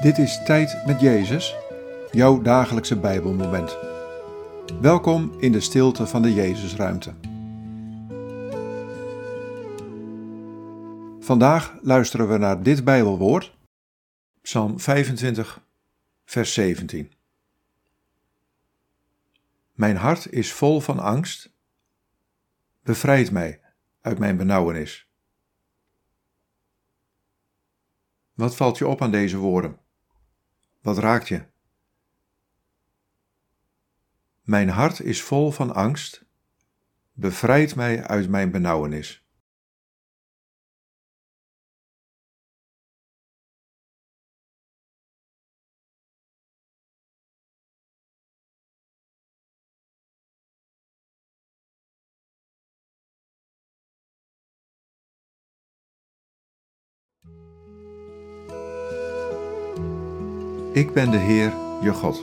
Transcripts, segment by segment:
Dit is Tijd met Jezus, jouw dagelijkse Bijbelmoment. Welkom in de stilte van de Jezusruimte. Vandaag luisteren we naar dit Bijbelwoord, Psalm 25, vers 17. Mijn hart is vol van angst. Bevrijd mij uit mijn benauwenis. Wat valt je op aan deze woorden? Wat raakt je? Mijn hart is vol van angst. Bevrijd mij uit mijn benauwenis. Ik ben de Heer, je God.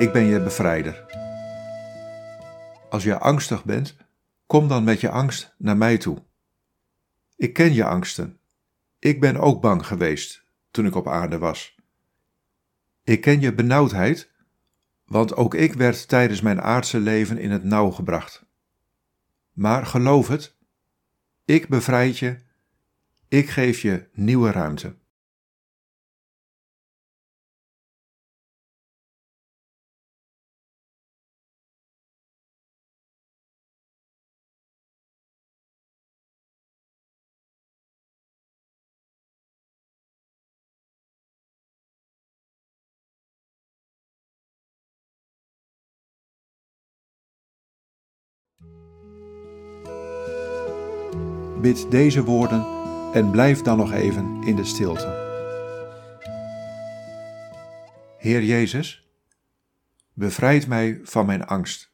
Ik ben je bevrijder. Als je angstig bent, kom dan met je angst naar mij toe. Ik ken je angsten. Ik ben ook bang geweest toen ik op aarde was. Ik ken je benauwdheid, want ook ik werd tijdens mijn aardse leven in het nauw gebracht. Maar geloof het, ik bevrijd je, ik geef je nieuwe ruimte. Bid deze woorden en blijf dan nog even in de stilte. Heer Jezus, bevrijd mij van mijn angst.